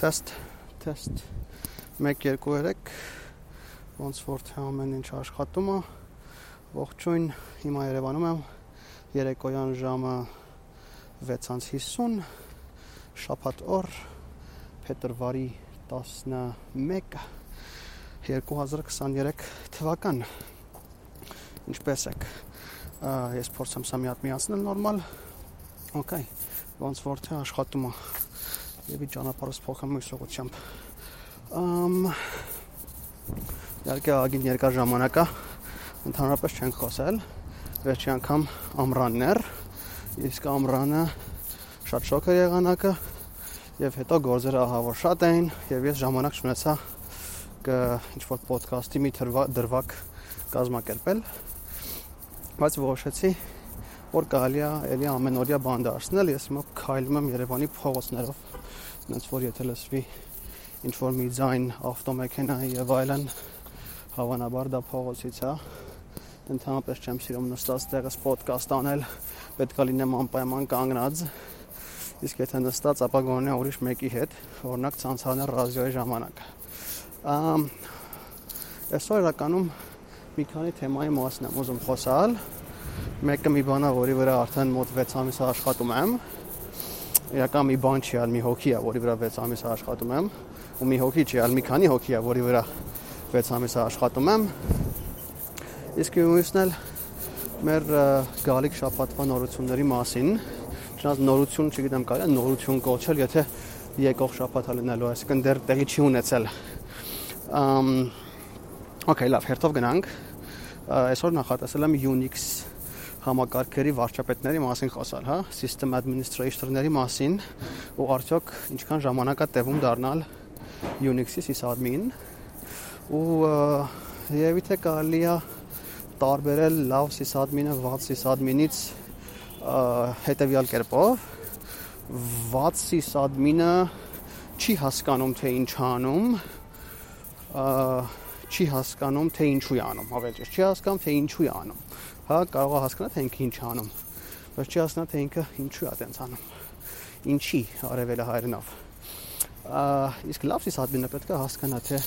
Թեստ, թեստ 1 2 3 ոնց որ թե ամեն ինչ աշխատում է։ Ողջույն, հիմա Երևանում եմ։ Երեկոյան ժամը 6:50 շաբաթ օր փետրվարի 11 2023 թվական։ Ինչպե՞ս եք։ Ես փորձեմ սա մի հատ միացնել նորմալ։ Okay, ոնց որ թե աշխատում է եւ ի ճանապարհս փոխեմ մյուսողությամբ։ Ամ Իհարկե ագին երկար ժամանակ է ընդհանրապես չենք խոսել։ Վերջի անգամ ամռաններ, իսկ ամռանը շատ շոկ էր եղանակը եւ հետո գործերը ահավոր շատ էին եւ ես ժամանակ չունեցա կը ինչ որ ոդկասթի մի դրվակ կազմակերպել բայց որոշեցի որ կարելի է էլի ամենօրյա բան դարձնել ես հիմա քայլում եմ Երևանի փողոցներով այնց որ եթե լսվի ինչ որ մի ձայն ավտոմեքենա եւ այլն հավանաբար դա փողոցից է ընդհանրապես չեմ սիրում նստած տեղս ոդկաստ անել պետք է լինեմ անպայման կանգնած իսկ եթե նստած ապա գոնե ուրիշ մեկի հետ օրինակ ցանցաներ ռադիոյի ժամանակ ամ այսօր իրականում մի քանի թեմայի մասն եմ ուզում խոսալ մեկը մի բան է որի վրա արդեն մոտ 6 ամիս աշխատում եմ իրական մի բան չի, այլ մի հոգի է, որի վրա 6 ամիս աշխատում եմ ու մի հոգի չի, այլ մի քանի հոգի է, որի վրա 6 ամիս աշխատում եմ։ Իսկ ուսն էլ մեր գալիք շաբաթվա նորությունների մասին, չնայած նորություն, չգիտեմ, կարելի է նորություն կոչել, եթե եկող շաբաթը լինելու, այսինքն դեռ տեղի չի ունեցել։ Ամ Okay, լավ, հերթով գնանք։ Այսօր նախատեսել եմ Unix համակարգերի վարչապետների մասին խոսալ, հա, system administrator-ների մասին, ու արդյոք ինչքան ժամանակ է տևում դառնալ Unix-ի sysadmin ու եւ իթե կարելի է տարբերել լավ sysadmin-ը վատ sysadmin-ից հետեւյալ կերպով վատ sysadmin-ը չի հասկանում թե ինչ անում չի հասկանում թե ինչու է անում, ավելի ճիշտ չի հասկանում թե ինչու է անում հա կարող է հասկանալ թե ինքը ինչ անում բայց չի հասկանալ թե ինքը ինչու է այդպես անում ինչի արևելը հայրենով իսկ լավ սիսադմինը պետք է հասկանա թե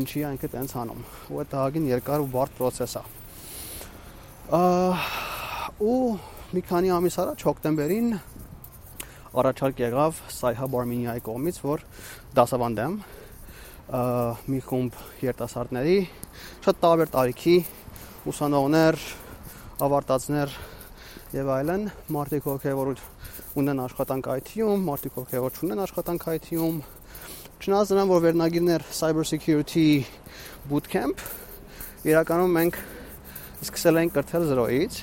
ինչի է ինքը այդպես անում ու այդ ահագին երկար ու բարդ process է ու մի քանի ամիս առաջ հոկտեմբերին առաջարկ եղավ Սայհա Բարմինիայի կողմից, որ դասավանդեմ մի խումբ երիտասարդների շատ տարբեր տարիքի ուսանողներ, ավարտածներ եւ այլն մարդիկ ովքեր ունեն աշխատանք IT-ում, մարդիկ ովքեր չունեն աշխատանք IT-ում, չնայած նրան որ վերնագիրներ cyber security bootcamp իրականում մենք սկսել ենք կրթել 0-ից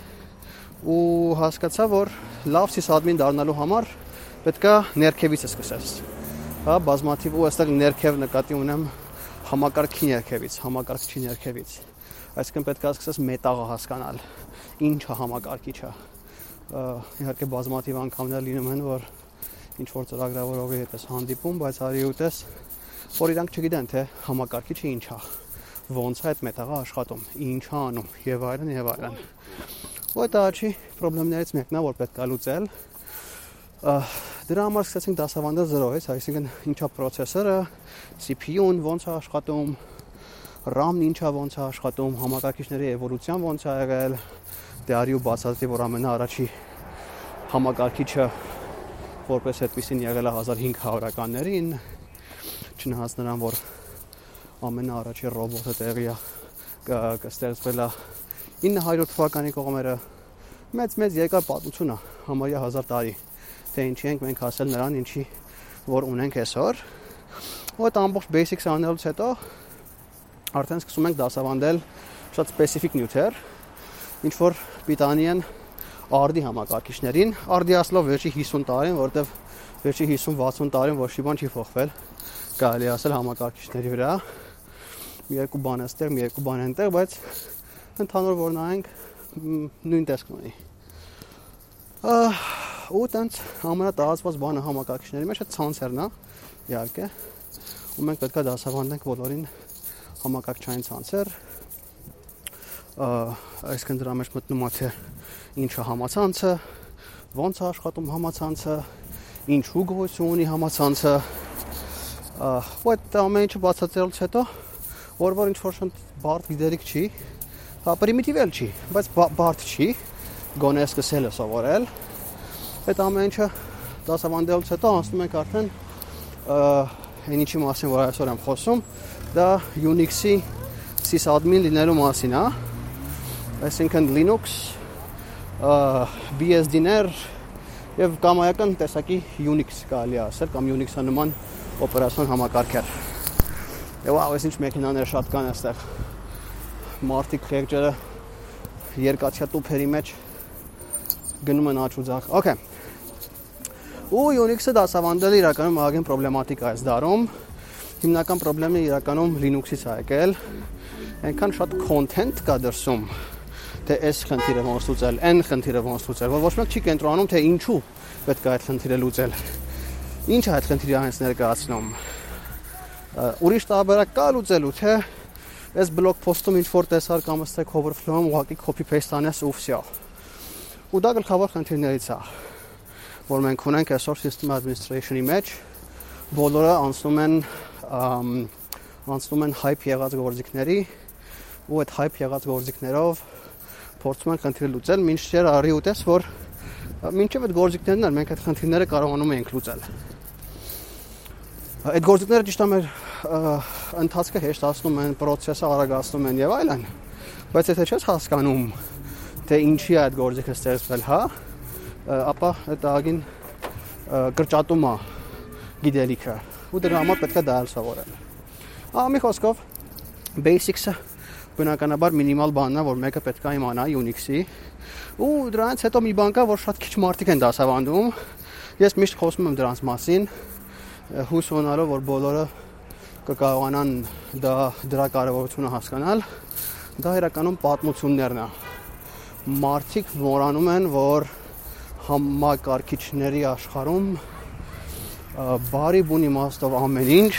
ու հասկացա որ լավ sysadmin դառնալու համար պետքա ներքևից սկսես հա բազմաթիվ ու այստեղ ներքև նկատի ունեմ համակարգի ներքևից համակարգչի ներքևից այսինքն պետք է սկսես մետաղը հասկանալ ինչը համակարգիչը իհարկե բազմաթիվ անգամներ լինում են որ ինչ որ ծրագրավորողի հետ ես հանդիպում բայց արի ուտես որ իրանք չգիտեն թե համակարգիչը ինչ է ոնց է այդ մետաղը աշխատում ինչ է անում եւ այլն եւ այլն ու դա չի խնդիրներից մեկն է որ պետք է լուծել դրա համար սկսեցինք դասավանդել 0-ից այսինքն ինչա processor-ը CPU-ն ոնց է աշխատում RAM-ն ինչա ոնց է աշխատում, համակարգիչների էվոլյուցիան ոնց է եղել, դե արի ու բացատրի, որ ամենաառաջի համակարգիչը որպես այդպեսին եղել է 1500-ականներին, չնայած նրան, որ ամենաառաջի ռոբոտը տեղի է կստեղծվել է 900 թվականի կողմերը մեծ-մեծ երկար պատմություն է, համարյա 1000 տարի, թե ինչի ենք մենք հասել նրան, ինչի որ ունենք այսօր։ այդ ամբողջ basics անելուց հետո արդեն սկսում ենք դասավանդել շատ սպეციფიկ նյութեր, ինչ որ պիտանի են արդի համակարգիչներին, արդի ասլով վերջի 50 տարին, որտեվ վերջի 50-60 տարին ոչ մի բան չի փոխվել, կարելի ասել համակարգիչների վրա։ Մի երկու բան էստեղ, մի երկու բան այնտեղ, բայց ընդհանուր որ նայենք նույն տեսքն ունի։ Ահա ու տենց ամենատարածված բանը համակարգիչների մեջ է ցանցերն է, իհարկե։ Ու մենք պետքա դասավանդենք բոլորին համակարգչային ցանցեր այսինքն դրա մեջ մտնում է թե ինչը համացանցը, ոնց է աշխատում համացանցը, ինչու գոյություն ունի համացանցը այդ ամեն ինչը բացատրելուց հետո որ որ ինչ որ շնտ բարդ գիտելիք չի, հա պրիմիտիվ էլ չի, բայց բարդ չի, գոնե սկսել է սովորել։ Այդ ամեն ինչը դասավանդելուց հետո անցնում ենք արդեն այն ինչի մասին որ այսօր եմ խոսում, դա Unix-ի sysadmin լինելու մասին, հա այսինքն Linux, BSD-ներ եւ կամայական տեսակի Unix կարելի ասել կամ Unix-ը նման օպերացիոն համակարգեր։ Եվ ահա ինչ մեքենաներ շատ կան այստեղ։ Մարտիկ խեղճերը երկաթյա տուփերի մեջ գնում են աչուձախ։ Okay։ Ու Unix-ը դասավանդել իրականում ագեն պրոբլեմատիկ է այս դարում։ Հիմնական խնդրեմը իրականում Linux-ից է եկել։ Այնքան շատ content կա դրսում թե այս խնդիրը ոնց լուծել, այն խնդիրը ոնց լուծել, որ ոչ մեկ չի կենտրոնում թե ինչու պետք է այդ խնդիրը լուծել։ Ինչ է այդ խնդիրը հենց ներկայացնում։ Ուրիշ տարբերակ կա լուծելու, թե այս բլոգ post-ում ինչ որ տեսար կամ Stack Overflow-ում ուղղակի copy paste անես ու վсё։ Ու դա գլխավոր խնդիրներից է, որ մենք ունենք այսօր system administration-ի մեջ, բոլորը անցնում են անցնում են hype եղած գործիքների ու այդ hype եղած գործիքներով փորձում ենք խնդիրը լուծել, մինչդեռ արի ուտես, որ մինչև այդ գործիքներն են մենք այդ խնդիրները կարողանում ենք լուծել։ Այդ գործիքները ճիշտ է մեր ընթացքը հեշտացնում են, process-ը արագացնում են եւ այլն։ Բայց եթե չես հասկանում, թե ինչի է այդ գործիքը ստեղծվել, հա, ապա այդ ագին կրճատում է գիտելիքը ու դրա համար պետք է դա սովորել։ Ահա մի խոսքով basics-ը բնականաբար մինիմալ բանն է, որ մեկը պետք է իմանա Unix-ի։ Ու դրանից հետո մի բան կա, որ շատ քիչ մարդիկ են դասավանդում։ Ես միշտ խոսում եմ դրանց մասին, հույս ունենալով, որ բոլորը կկարողանան դա դրա կարևորությունը հասկանալ։ Դա իրականում պատմություններն է։ Մարդիկ մոռանում են, որ համակարգիչների աշխարհում բարի բուն իմաստով ամեն ինչ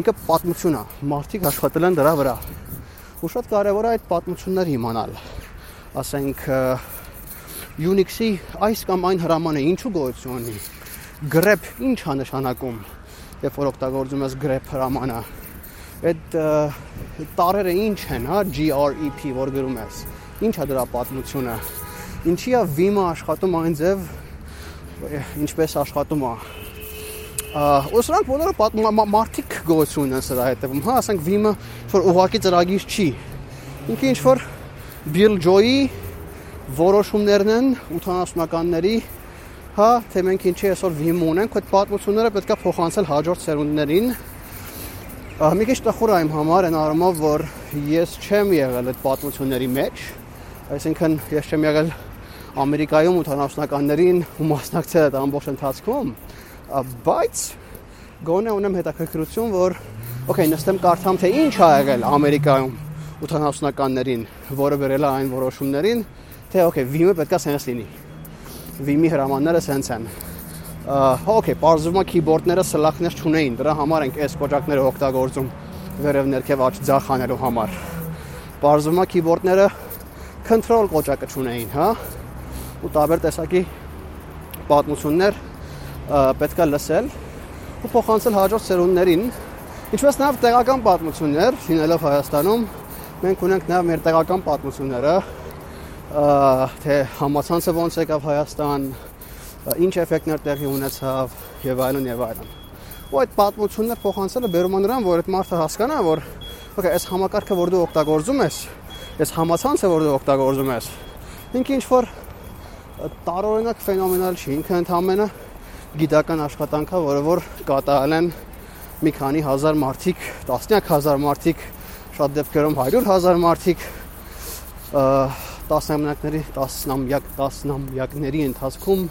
ինքը պատմություն է։ Մարդիկ աշխատել են դրա վրա ու շատ կարևոր է այդ պատմությունները իմանալ։ Ասենք Unix-ի այս կամ այն հրամանը ինչու գոյություն ունի։ grep ինչ է նշանակում, երբ որ օգտագործում ես grep հրամանը։ Այդ տարերը ինչ են, հա, grep, որ գրում ես։ Ինչ է դրա պատմությունը։ Ինչի է Vim-ը աշխատում այն ձև, ինչպես աշխատում է ու սրանք բոլորը պատմում մարդիկ գոյություն ունեն սրա հետևում, հա, ասենք Vim-ը որ ուղակի ծրագիր չի։ Ինքը ինչ որ Bill Joy-ի որոշումներն են 80-ականների, հա, թե մենք ինչի այսօր Vim ունենք, այդ պատմությունները պետքա փոխանցել հաջորդ սերունդներին։ Մի քիչ տխուր իմ համար այն առումով, որ ես չեմ եղել այդ պատմությունների մեջ, այսինքն ես չեմ եղել Ամերիկայում 80-ականներին ու մասնակցել այդ ամբողջ ընթացքում, բայց գոնե ունեմ հետաքրքրություն, որ okay, նստեմ կարդամ թե ինչ ա եղել Ամերիկայում 80-ականներին, որը վերել է այն որոշումներին, թե okay, Vim-ը պետքա սենս լինի։ Vim-ի հրամանները սենս են։ Okay, բարձրում է keyboard-ները սլախներ չունեին, դրա համար ենք այս կոճակները օգտագործում վերև ներքև աճ ձախ անելու համար։ Բարձրում է keyboard-ները control կոճակը չունեին, հա։ Ու տարբեր տեսակի պատմություններ պետքա լսել ու փոխանցել հաջորդ սերունդներին, ինչպես նաև տեղական պատմություններ, լինելով Հայաստանում, մենք ունենք նաև մեր տեղական պատմությունները, թե համացանցը ոնց եկավ Հայաստան, ինչ էֆեկտներ տեղի ունեցավ եւ այլն եւ այլն։ Ու այդ պատմությունները փոխանցելը բերում է նրան, որ այդ մարդը հասկանա, որ okay, այս համակարգը, որ դու օգտագործում ես, այս համացանցը, որ դու օգտագործում ես, ինքը ինչ որ տարօրինակ ֆենոմենալ չի, ինքը ընդհանրապես գիտական աշխատանքա, որը որ կատարել են մի քանի հազար մարդիկ, տասնյակ հազար մարդիկ, շատ դեպքերում 100.000 մարդիկ տասնամյակների, տասնամյակ, տասնամյակների ընթացքում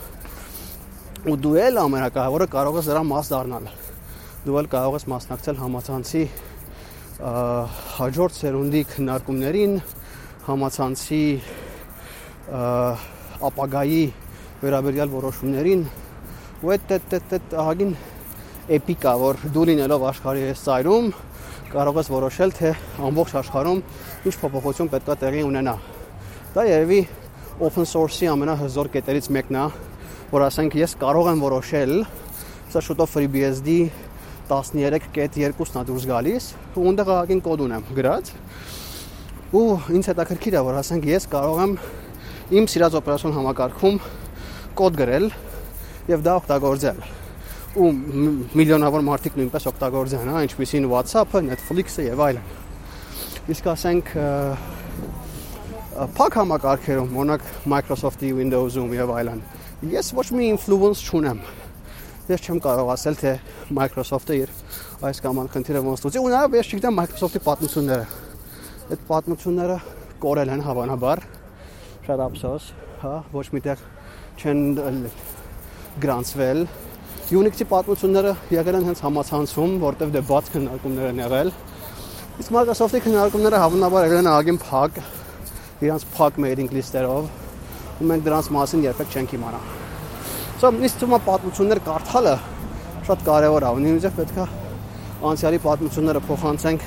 ու դու էլ ամենակարևորը կարող ես դրա մաս դառնալ։ Դու էլ կարող ես մասնակցել համացանցի հաջորդ սերունդի քննարկումներին, համացանցի ապագայի վերաբերյալ որոշումներին ու այդ այդ ահագին էպիկա, որ դու լինելով աշխարհի այս ծայրում կարող ես որոշել, թե ամբողջ աշխարհում ինչ փոփոխություն պետք է տեղի ունենա։ Դա երևի open source-ի ամենահզոր կետերից մեկն է, որ ասենք ես կարող եմ որոշել, սա շուտով FreeBSD 13.2-ն է դուրս գալիս ու ունդը ղաղին կոդ ունեմ գրած ու ինձ հետաքրքիր է որ ասենք ես կարող եմ իմ սիրած օպերացիոն համակարգում կոդ գրել եւ դա օգտագործել ու միլիոնավոր մարդիկ նույնպես օգտագործեն, հա, ինչպեսին WhatsApp-ը, Netflix-ը եւ այլն։ Իսկ ասենք փակ համակարգերում, օրինակ Microsoft-ի Windows-ում եւ այլն, ես ոչ մի influence չունեմ ես չեմ կարող ասել թե Microsoft-ը իր այս կամ այն խնդիրը ոնց լուծի ու նաև ես չգիտեմ Microsoft-ի պատմությունները այդ պատմությունները կորել են հավանաբար շատ ափսոս հա ոչ միտեղ չեն գրանցվել Unix-ի պատմությունները եղել են հենց համացանցում որտեվ դե բաց քննարկումներ են եղել իսկ Microsoft-ի քննարկումները հավանաբար եղել են ագին փակ իրանց փակ mailing list-երով ու մենք դրանց մասին երբեք չենք իմանա Սա ինձ թվում է պատմություններ կարդալը շատ կարևոր է, նույնիսկ պետքա անցյալի պատմությունները փոխանցենք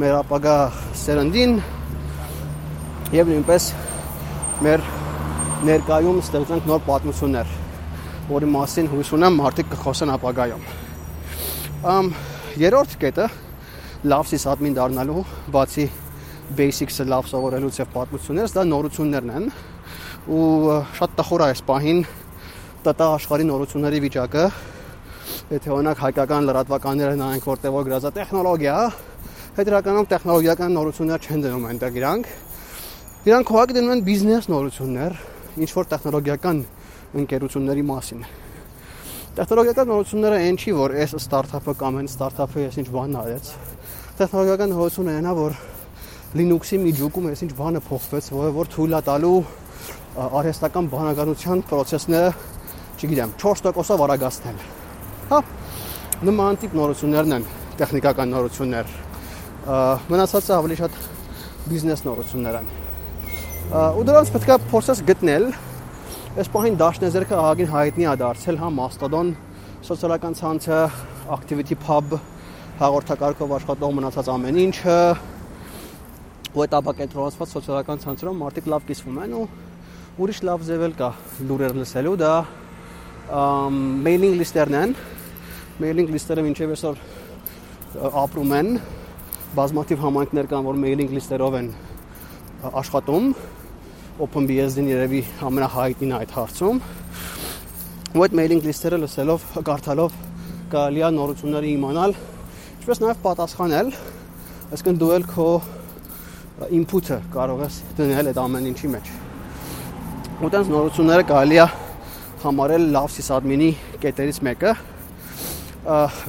մեր ապագա սերնդին եւ նույնպես մեր ներկայում ստեղծենք նոր պատմություններ, որի մասին հույս ունեմ մարդիկ կխոսեն ապագայում։ Ամ երրորդ կետը լավ սիսադմին դառնալու բացի basics-ը լավ սովորելուց եւ պատմություններից դա նորություններն են ու շատ տխուր է այս պահին ՏՏ աշխարհի նորությունների վիճակը եթե օրինակ հայկական լրատվականները նայենք որտեղ որ գրածա տեխնոլոգիա հետրականում տեխնոլոգիական նորություններ չեն դնում այնտեղ իրանք իրանք հողակ դնում են բիզնես նորություններ ինչ որ տեխնոլոգիական ընկերությունների մասին տեխնոլոգիական նորությունները այն չի որ այս ստարտափը կամ այն ստարտափը ես ինչ բան արեց տեխնոլոգիական նորությունը այնա որ Linux-ի միջուկում ես ինչ բանը փոխվեց, որը որ թույլ է տալու արհեստական բանականության process-ները չգիտեմ, 4%-ով արագացնել։ Հա, նման տիպ նորություններն են, տեխնիկական նորություններ։ Մնացածը ավելի շատ բիզնես նորություններ են։ Ու դրանց պետք է փորձես գտնել։ Այս պահին Դաշնեզերքը ահագին հայտնի է դարձել, հա, Mastodon սոցիալական ցանցը, Activity Pub հաղորդակարգով աշխատող մնացած ամեն ինչը ու այդ ապակենտրոնացված սոցիալական ցանցերում մարդիկ լավ կիսվում են ու ուրիշ լավ ձևել կա լուրեր լսելու դա մեյլինգ լիստերն են։ Մեյլինգ լիստերը ինչև այսօր ապրում են, բազմաթիվ համայնքներ կան, որ մեյլինգ լիստերով են աշխատում։ OpenBSD-ն երևի ամենահայտնին այդ հարցում։ Ու այդ մեյլինգ լիստերը լսելով, կարդալով կարելի է նորությունները իմանալ, ինչպես նաև պատասխանել, այսինքն դու էլ քո input-ը կարող ես դնել այդ ամեն ինչի մեջ։ Ու տենց նորությունները կարելի է համարել լավ սիսադմինի կետերից մեկը։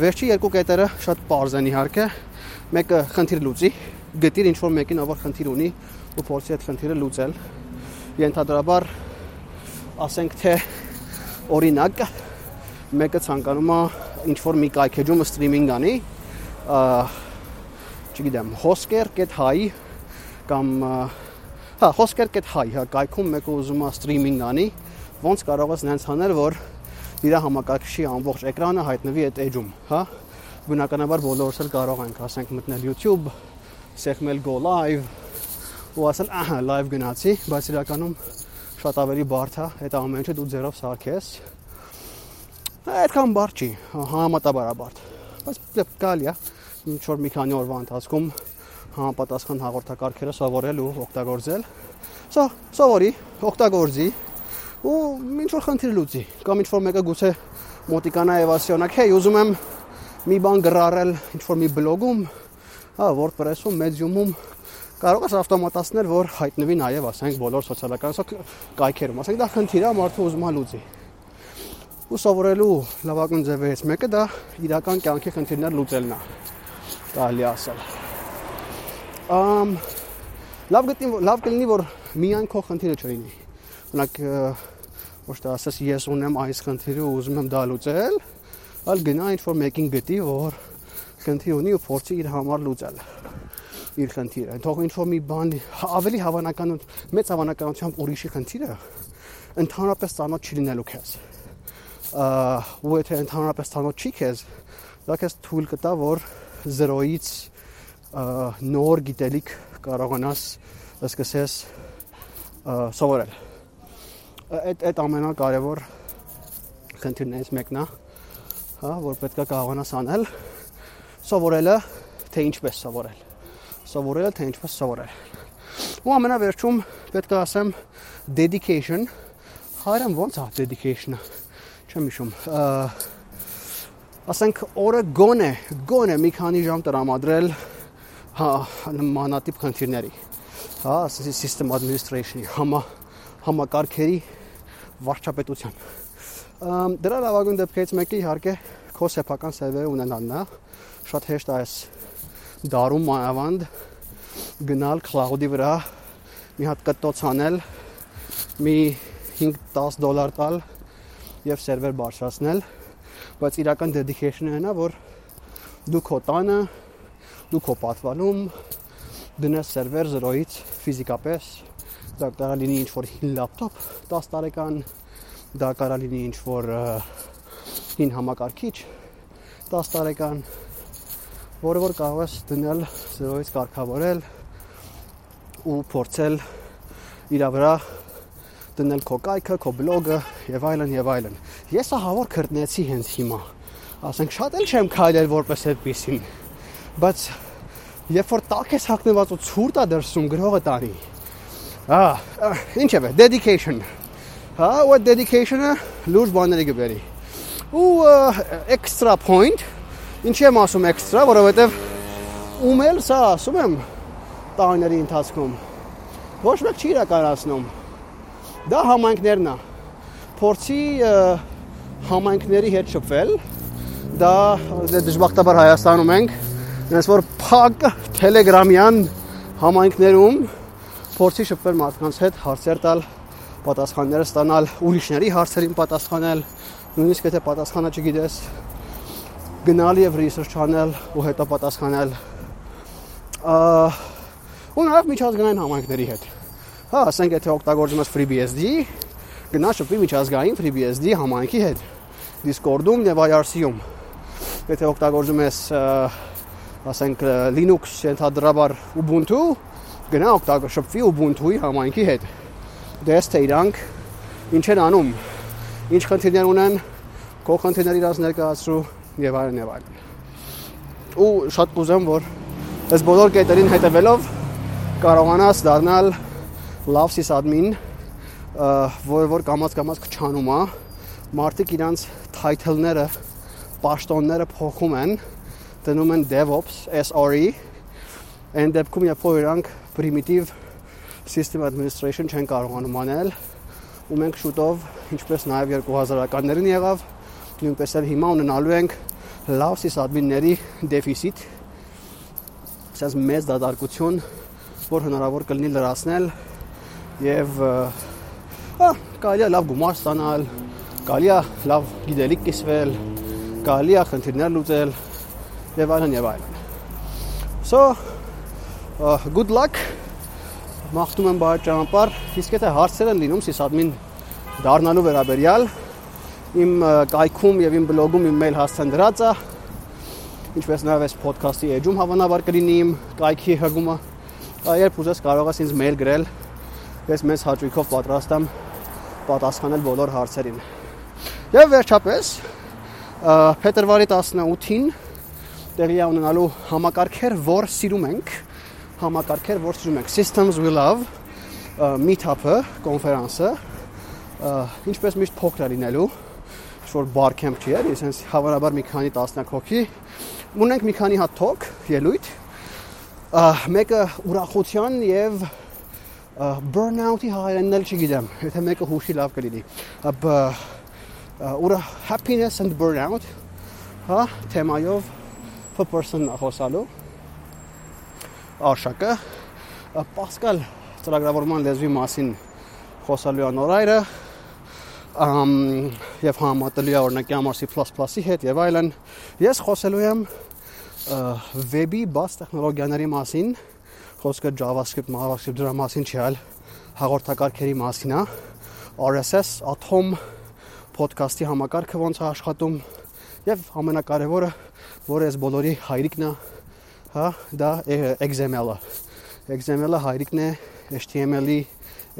Վերջի երկու կետերը շատ པարզ են իհարկե։ Մեկը խնդիր լուծի, գտիր ինչ որ մեկին ով խնդիր ունի ու փորձի այդ խնդիրը լուծել։ Ենթադրաբար ասենք թե օրինակ մեկը ցանկանում է ինչ որ մի կայքեջում սթրիմինգ անի, չգիտեմ, hosker.hi կամ հա hosker.hi հա կայքում մեկը ուզում է սթրիմինգ անի, ոնց կարող ես նենց անել, որ իր համակարգչի ամբողջ էկրանը հայտնվի այդ edge-ում, հա? Բնականաբար բոլորս էլ կարող ենք, ասենք, մտնել YouTube, սեղմել go live ու ասել, ահա, live գնացի, բայց իրականում շատ ավելի բարդ է, այդ ամեն ինչը դու ձերով սարքես։ Այդքան բարդ չի, համատաբար բարդ։ Բայց դե գալի է, ինչ որ մի քանի օրվա ընթացքում համապատասխան հաղորդակարգերը սովորել ու օգտագործել։ Սա սովորի, օգտագործի, ու ինչ որ խնդիր լուծի կամ ինչ որ մեկը գուցե մոտիկանա եւ ասիոնակ հեյ ուզում եմ մի բան գրառել ինչ որ մի բլոգում հա WordPress-ում Medium-ում կարող ես ավտոմատացնել որ հայտնվի նաեւ ասենք բոլոր սոցիալական կայքերում ասենք դա խնդիր է մարդը ուզում է լուծի ու սովորելու լավագույն ձևերից մեկը դա իրական կյանքի խնդիրներ լուծելն է կարելի ասել ամ լավ գտնի լավ կլինի որ միայն քո խնդիրը չլինի Օրինակ ոչ թե ասես ես ունեմ այս խնդիրը ու ուզում եմ դա լուծել, այլ գնա ինչ որ մեկին գտի, որ խնդիր ունի ու փորձի իր համար լուծել իր խնդիրը։ Թող ինչ որ մի բան ավելի հավանական մեծ հավանականությամբ ուրիշի խնդիրը ընդհանրապես ծանոթ չի լինելու քեզ։ Ու եթե ընդհանրապես ծանոթ չի քեզ, դա քեզ թույլ կտա, որ 0-ից նոր գիտելիք կարողանաս սկսես սովորել այդ այդ ամենակարևոր խնդիրներից մեկն է հա, որ պետքա կարողանաս անել, սովորելը, թե ինչպես սովորել։ Սովորելը, թե ինչպես սովորել։ Ու ամենավերջում պետք է ասեմ dedication հայերեն ո՞նց է dedication-ը։ Չեմ հիշում։ Ասենք օրը գոնե, գոնե մի քանի ժամ տրամադրել հա մանատիպ խնդիրների հա system administration-ի համա համակարգերի վարչապետության դրա լավագույն դեպքերից մեկը իհարկե քո սեփական սերվերը ունենալն է շատ հեշտ է այս դարում մանավանդ գնալ cloud-ի վրա մի հատ կտոց անել մի 5-10 դոլար տալ եւ սերվեր բարձրացնել բայց իրական dedication-ը նա որ դու քո տանը դու քո պատվանում դնես սերվեր 0-ից ֆիզիկապես դա կարող լինի ինչ որ լապտոպ 10 տարեկան դա կարող լինի ինչ որ հին համակարգիչ 10 տարեկան որը որ կարող ես դնել 0-ից կարգավորել ու փորձել իր վրա դնել քո կայքը, քո բլոգը եւ այլն եւ այլն։ Ես ահա որ քրտնեցի հենց հիմա։ Ասենք շատ էլ չեմ քայլել որպես այդպեսին բայց երբ որ տակ ես հակնված ու ցուրտ է դրսում գրողը տանի հա ինչևէ dedication հա ու dedication-ը լուրջ բաների գբերի ու extra point ինչի եմ ասում extra որովհետև ում էլ սա ասում եմ տարիների ընթացքում ոչ մեկ չի իրականացնում դա համայնքներն է փորձի համայնքների հետ շփվել դա դժբախտաբար Հայաստանում ենք Այնպես որ փակ Telegram-յան համայնքներում փորձի շփվել մարդկանց հետ, հարցեր տալ, պատասխաններ ստանալ, ուրիշների հարցերին պատասխանել, նույնիսկ եթե պատասխանը չգիտես, գնալ եւ research անել ու հետո պատասխանել։ Ու նաև միջազգային համայնքների հետ։ Հա, ասենք եթե օգտագործում ես FreeBSD, գնա շփվի միջազգային FreeBSD համայնքի հետ Discord-ում եւ IRC-ում։ Եթե օգտագործում ես ասենք Linux ենթադրաբար Ubuntu գնա օգտագործվի Ubuntu-ի համայնքի հետ։ Դες թե իրանք ինչ են անում, ինչ խնդիրներ ունեն, քո խնդիրները իրաց ներկայացրու եւ այլն եւ այլն։ Ու շատ կուզեմ, որ այս բոլոր կետերին հետևելով կարողանաս դառնալ լավ սիսադմին, որը որ կամած կամած քչանում է, մարդիկ իրանց title-ները, պաշտոնները փոխում են, դնում են DevOps SRE and դեպքում երբ որ իրանք primitive system administration չեն կարողանում անել ու մենք շուտով ինչպես նաև 2000-ականներին եղավ նույնպես էլ հիմա ունենալու ենք լավ սիսադմինների դեֆիցիտ ասես մեծ դատարկություն որ հնարավոր կլինի լրացնել եւ կարելի է լավ գումար ստանալ կարելի է լավ գիտելիք կիսվել կարելի է խնդիրներ լուծել եւ այլն եւ այլն։ So uh, good luck մաղթում եմ բարի ճանապարհ իսկ եթե հարցեր են լինում սիսադմին դառնալու վերաբերյալ իմ կայքում եւ իմ բլոգում իմ մեյլ հասցեն դրած է ինչպես նաեւ այս ոդքասթի էջում հավանաբար կլինի իմ կայքի հղումը երբ ուզես կարող ես ինձ մեյլ գրել ես մեծ հաճույքով պատրաստ եմ պատասխանել բոլոր հարցերին եւ վերջապես փետրվարի 18-ին տեղի է ունենալու համակարգեր, որ սիրում ենք, համակարգեր, որ սիրում ենք. Systems We Love meet-up-ը, կոնֆերանսը, ինչպես միշտ փոքր է լինելու, որ camp չի, էլի, այսպես հավանաբար մի քանի տասնյակ հոգի։ Ունենք մի քանի հատ talk, ելույթ։ Մեկը ուրախության եւ burnout-ի հայերենն էլ չգիտեմ, եթե մեկը հուշի լավ կլինի։ Ուրա happiness and burnout, հա, թեմայով person խոսալու արշակը Պասկալ ծրագրավորման լեզվի մասին խոսալու անորայրը եւ համատելու է օրինակ համար C++-ի հետ եւ այլն ես խոսելու եմ վեբի բաց տեխնոլոգիաների մասին խոսքը JavaScript, JavaScript դրա մասին չի, այլ հաղորդակարգերի մասին է RSS, Atom podcast-ի համակարգը ոնց է աշխատում եւ ամենակարևորը որը այս բոլորի հայրիկն է, հա, դա XML-ը։ XML-ը հայրիկն է HTML-ի,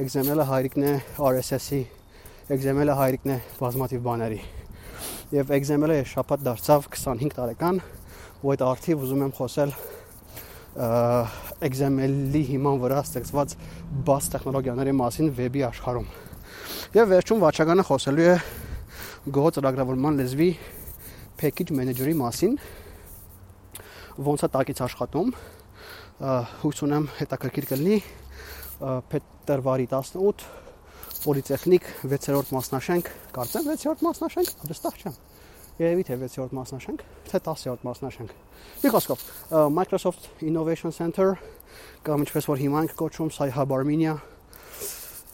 XML-ը հայրիկն է RSS-ի, XML-ը հայրիկն է բազմաթիվ բաների։ եւ XML-ը ես շփոթ դարձավ 25 տարեկան, ու այդ արդիվ ուզում եմ խոսել XML-ի հիման վրա ստեղծված բաց տեխնոլոգիաների մասին վեբի աշխարհում։ Եվ վերջում վաճառականը խոսելու է Go ծրագրավորման լեզվի package manager-ի մասին, ոնց է տակից աշխատում։ Հույս ունեմ հետաքրքիր կլինի փետրվարի 18 Պոլիտեխնիկ 6-րդ մասնաշենք, կարծեմ 6-րդ մասնաշենք, վստահ չեմ։ Երևի թե 6-րդ մասնաշենք, թե 10-րդ մասնաշենք։ Մի խոսքով, Microsoft Innovation Center կամ ինչպես որ հիմա ենք կոչում Sci-Hub Armenia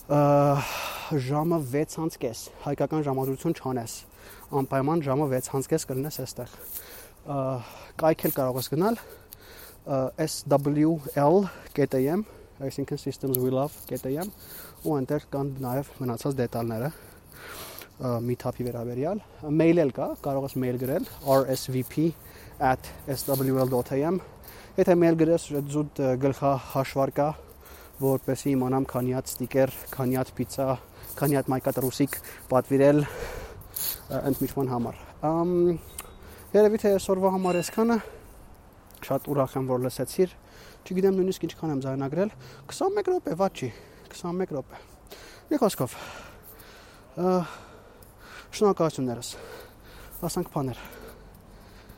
ժամը 6:30 հայկական ժամադրություն չանես անպայման ժամը 6:30 կլինես այստեղ կայքել կարող ես գնալ swl.am այսինքն systems we love.am ու այնտեղ կան նաև մնացած դետալները meetup-ի վերաբերյալ mail էլ կա կարող ես mail գրել rsvp@swl.am եթե mail գրես զուտ գլխա հաշվարկա որպեսի իմանամ քանի հատ ստիկեր, քանի հատ պիցա, քանի հատ մայկատրուսիկ պատվիրել ընդմիջման համար։ Ամ երևի թե այսօրվա համար այսքանը շատ ուրախ եմ որ լսեցիր Չգիտեմ նույնիսկ ինչքան եմ զարնագրել։ 21 րոպե, ված չի։ 21 րոպե։ Մի խոսքով։ Շնորհակալություններս։ Ասանք բաներ։